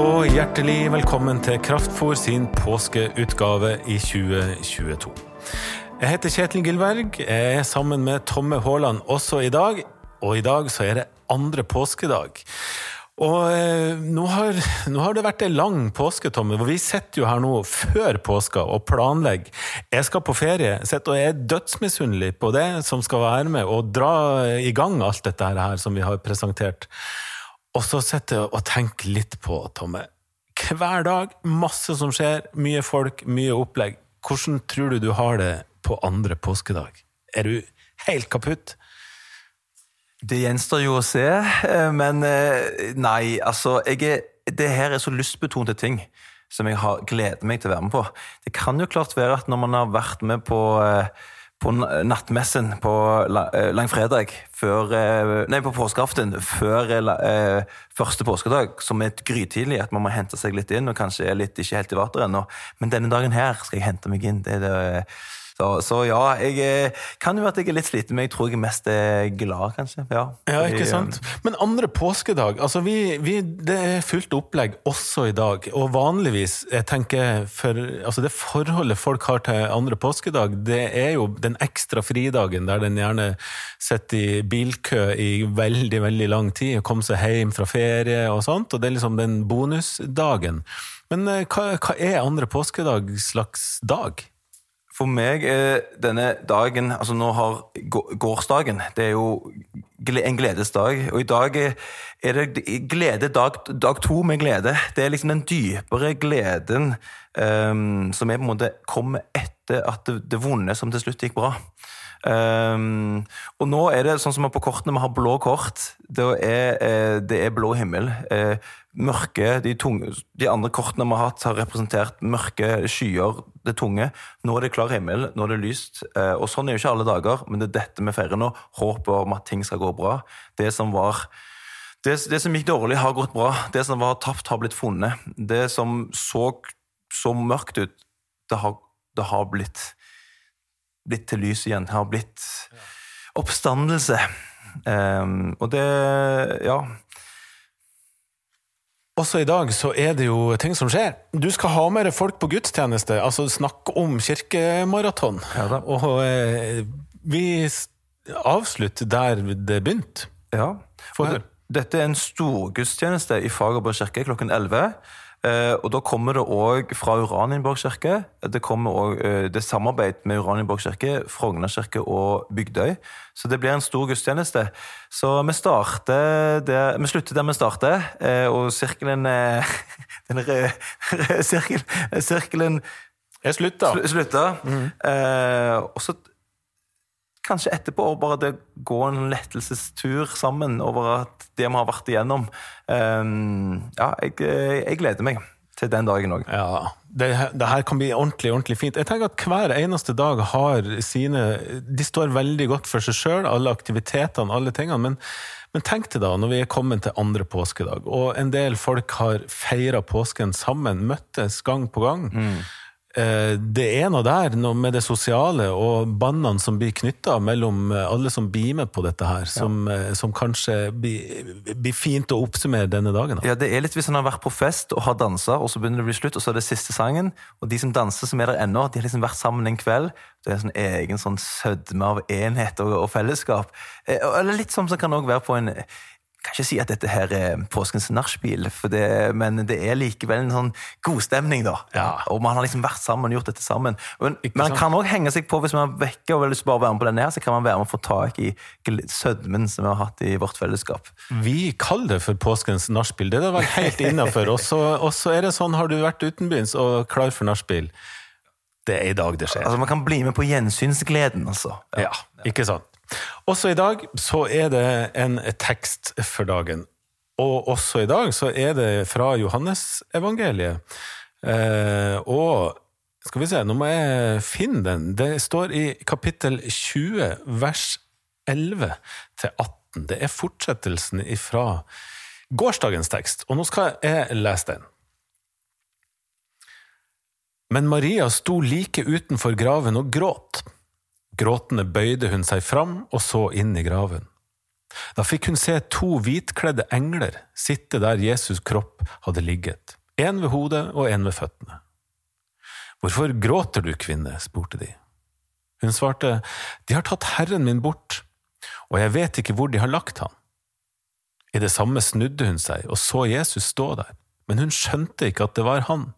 og hjertelig velkommen til Kraftfôr sin påskeutgave i 2022. Jeg heter Kjetil Gilberg. Jeg er sammen med Tomme Haaland også i dag. Og i dag så er det andre påskedag. Og eh, nå, har, nå har det vært ei lang påske, Tomme. Vi sitter jo her nå før påska og planlegger. Jeg skal på ferie, og er dødsmisunnelig på det som skal være med og dra i gang alt dette her som vi har presentert. Og så sitter jeg og tenker litt på, Tomme. Hver dag, masse som skjer, mye folk, mye opplegg. Hvordan tror du du har det på andre påskedag? Er du helt kaputt? Det gjenstår jo å se, eh, men eh, nei, altså jeg er, Det her er så lystbetonte ting som jeg har gleder meg til å være med på. Det kan jo klart være at når man har vært med på, eh, på nattmessen på langfredag før Nei, på påskeaften før første påskedag, som er grytidlig, at man må hente seg litt inn og kanskje er litt ikke helt i vater ennå. Men denne dagen her skal jeg hente meg inn. Det er det så, så, ja, jeg eh, kan jo at jeg er litt sliten, men jeg tror jeg mest er glad, kanskje. Ja, ja ikke sant. Men andre påskedag, altså vi, vi, det er fullt opplegg også i dag. Og vanligvis, jeg tenker for altså det forholdet folk har til andre påskedag, det er jo den ekstra fridagen der den gjerne sitter i bilkø i veldig, veldig lang tid og kommer seg hjem fra ferie og sånt. Og det er liksom den bonusdagen. Men eh, hva, hva er andre påskedag slags dag? For meg er denne dagen Altså, nå har gårsdagen Det er jo en gledesdag. Og i dag er det glede dag, dag to med glede. Det er liksom den dypere gleden um, som er på en måte kommer etter at det, det vonde som til slutt gikk bra. Um, og nå er det sånn som på kortene, vi har blå kort. Det er, eh, det er blå himmel. Uh, mørke, de, tunge, de, andre kortene vi har hatt, har representert mørke skyer, det tunge. Nå er det klar himmel, nå er det lyst. Uh, og sånn er jo ikke alle dager, men det er dette vi feirer nå. Håpet om at ting skal gå bra. Det som var det, det, som gikk dårlig, har gått bra. Det som var tapt, har blitt funnet. Det som så så mørkt ut, det har, det har blitt blitt til lys igjen. Har blitt oppstandelse. Um, og det Ja. Også i dag så er det jo ting som skjer. Du skal ha med deg folk på gudstjeneste. Altså snakke om kirkemaraton. Ja, og eh, vi avslutter der det begynte. Ja. For dette er en storgudstjeneste i Fagerborg kirke klokken 11. Eh, og Da kommer det òg fra Uranienborg kirke. Det kommer også, eh, det er samarbeid med Uranienborg kirke, Frogner kirke og Bygdøy. Så det blir en stor gudstjeneste. Så vi der, vi slutter der vi starter, eh, og sirkelen Den røde sirkel, sirkelen er slutta. slutta. Mm. og så kanskje etterpå bare det gå en lettelsestur sammen over at det vi har vært igjennom. Um, ja, jeg, jeg, gleder meg til den dagen òg. Ja, det, det, her kan bli ordentlig ordentlig fint. Jeg tenker at Hver eneste dag har sine De står veldig godt for seg sjøl, alle aktivitetene, alle tingene. men men tenk deg da, når vi er kommet til andre påskedag, og en del folk har feira påsken sammen, møttes gang på gang. Mm. Eh, det er noe der noe med det sosiale og båndene som blir knytta mellom eh, alle som blir med på dette her, som, ja. Eh, som kanskje blir, blir, fint å oppsummere denne dagen. Da. Ja, det er litt hvis en har vært på fest og har dansa, og så begynner det å bli slutt, og så er det siste sangen. Og de som danser, som er der ennå, de har liksom vært sammen en kveld. Det er en sånn egen sånn sødme av enhet og, og fellesskap. Eller litt sånn som kan også være på en kan ikke si at dette her er påskens nachspiel, men det er likevel en sånn godstemning, da. Ja. Og man har liksom vært sammen og gjort dette sammen. Men man kan òg henge seg på hvis man er vekke og vil bare være med på denne, her, så kan man være med og få tak i sødmen som vi har hatt i vårt fellesskap. Vi kaller det for påskens nachspiel. Det er vel helt innafor. og så er det sånn, har du vært utenbyens og klar for nachspiel? Det er i dag det skjer. Altså Man kan bli med på gjensynsgleden, altså. Ja, ja ikke sant. Også i dag så er det en tekst for dagen. Og også i dag så er det fra Johannesevangeliet. Eh, og skal vi se, nå må jeg finne den. Det står i kapittel 20, vers 11 til 18. Det er fortsettelsen ifra gårsdagens tekst, og nå skal jeg lese den. Men Maria sto like utenfor graven og gråt. Gråtende bøyde hun seg fram og så inn i graven. Da fikk hun se to hvitkledde engler sitte der Jesus' kropp hadde ligget, en ved hodet og en ved føttene. Hvorfor gråter du, kvinne? spurte de. Hun svarte, De har tatt Herren min bort, og jeg vet ikke hvor de har lagt ham. I det samme snudde hun seg og så Jesus stå der, men hun skjønte ikke at det var han.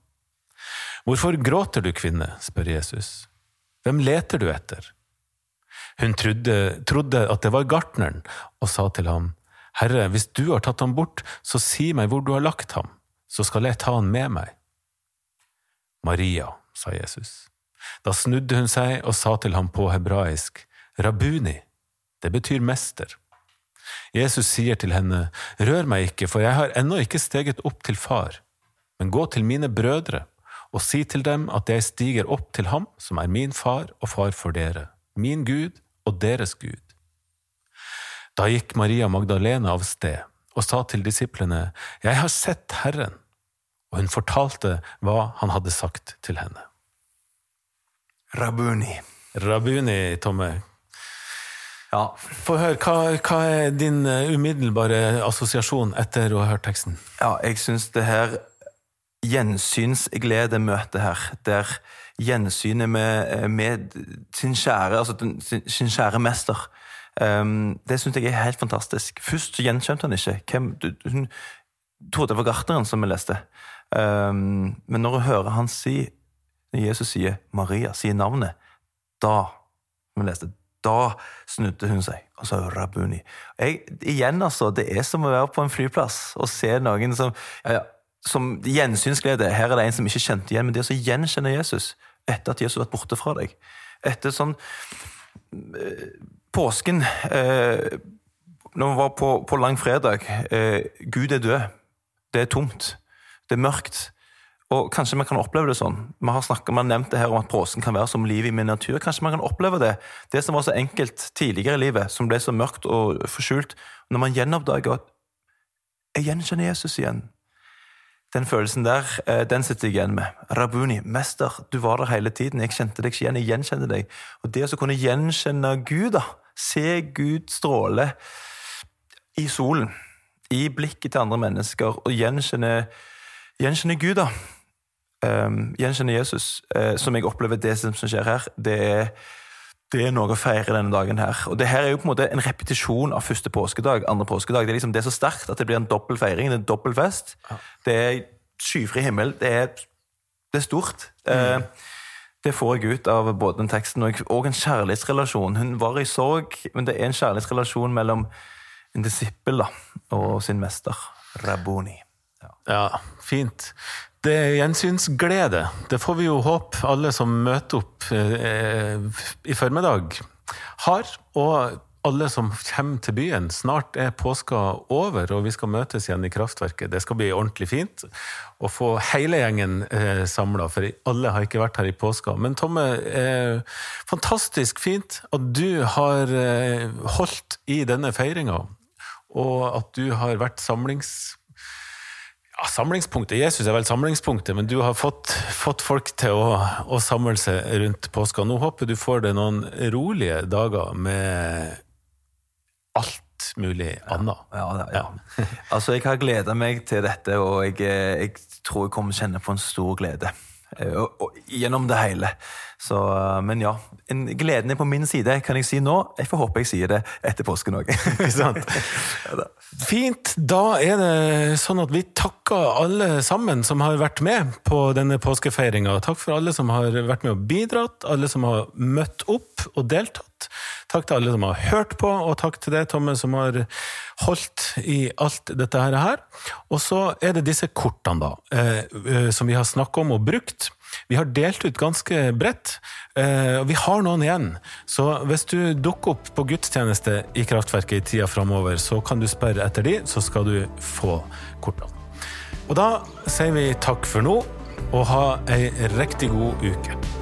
Hvorfor gråter du, kvinne? spør Jesus. Hvem leter du etter? Hun trodde, trodde at det var gartneren, og sa til ham, Herre, hvis du har tatt ham bort, så si meg hvor du har lagt ham, så skal jeg ta han med meg. Maria, sa Jesus. Da snudde hun seg og sa til ham på hebraisk, Rabuni, det betyr mester. Jesus sier til henne, Rør meg ikke, for jeg har ennå ikke steget opp til far, men gå til mine brødre og si til dem at jeg stiger opp til ham som er min far og far for dere, min Gud og deres Gud. Da gikk Maria Magdalena av sted og sa til disiplene, Jeg har sett Herren, og hun fortalte hva han hadde sagt til henne. Rabuni. Rabuni, Tomme, Ja. få høre, hva, hva er din umiddelbare assosiasjon etter å ha hørt teksten? Ja, jeg syns det her gjensynsglede-møtet her, der gjensynet med, med sin kjære, altså den, sin, sin kjære mester, um, det syns jeg er helt fantastisk. Først så gjenkjente han ikke. Hvem, hun trodde det var gartneren som vi leste. Um, men når hun hører han si, når Jesus sier Maria, sier navnet, da vi leste, da snudde hun seg og sa Rabuni. Jeg, igjen, altså, det er som å være på en flyplass og se noen som ja, ja, som gjensynsglede. Her er det en som ikke kjente igjen, men det å gjenkjenne Jesus etter at Jesus har vært borte fra deg. Etter sånn eh, Påsken eh, Når vi var på, på langfredag eh, Gud er død. Det er tomt. Det er mørkt. Og Kanskje man kan oppleve det sånn. Vi har, snakket, man nevnt det her om at påsken kan være som liv i miniatyr. Kanskje man kan oppleve det. Det som var så enkelt tidligere i livet, som ble så mørkt og forskjult. Når man gjenoppdager at jeg gjenkjenner Jesus igjen. Den følelsen der, eh, den sitter jeg igjen med. Rabuni, mester, du var der hele tiden. Jeg kjente deg ikke igjen, jeg gjenkjente deg. Og det å kunne gjenkjenne Gud, da, se Gud stråle i solen, i blikket til andre mennesker, og gjenkjenne, gjenkjenne Gud, da. Um, gjenkjenne Jesus, uh, som jeg opplever det som skjer her, det er, det er noe å feire denne dagen her. Og det her er jo på en måte en repetisjon av første påskedag, andre påskedag. Det er, liksom, det er så sterkt at det blir en dobbel feiring, en dobbel fest. Det er skyfri himmel, det er, det er stort. Eh, det får jeg ut av både den teksten og, og en kjærlighetsrelasjon. Hun var i sorg, men det er en kjærlighetsrelasjon mellom en disippel da, og sin mester, Raboni. Ja, fint. Det er gjensynsglede. Det får vi jo håpe alle som møter opp eh, i formiddag, har. Og alle som kommer til byen. Snart er påska over, og vi skal møtes igjen i Kraftverket. Det skal bli ordentlig fint å få hele gjengen eh, samla, for alle har ikke vært her i påska. Men Tomme, eh, fantastisk fint at du har eh, holdt i denne feiringa, og at du har vært samlings ja, samlingspunktet. Jesus er vel samlingspunktet, men du har fått, fått folk til å, å, samle seg rundt påska. Nå håper du får det noen rolige dager med alt mulig annet. Ja, ja, ja. altså, jeg har gleda meg til dette, og jeg, jeg, tror jeg kommer kjenne på en stor glede. Og, og, gjennom det hele. Så, men ja, en, gleden er på min side, kan jeg si nå. Jeg får håpe jeg sier det etter påsken òg. Fint. Da er det sånn at vi takker alle sammen som har vært med på denne påskefeiringa. Takk for alle som har vært med og bidratt, alle som har møtt opp og deltatt. Takk til alle som har hørt på, og takk til deg, Tomme, som har holdt i alt dette her. Og så er det disse kortene, da, eh, som vi har snakka om og brukt. Vi har delt ut ganske bredt, og vi har noen igjen. Så hvis du dukker opp på gudstjeneste i Kraftverket i tida framover, så kan du spørre etter de, så skal du få kortene. Og da sier vi takk for nå, og ha ei riktig god uke.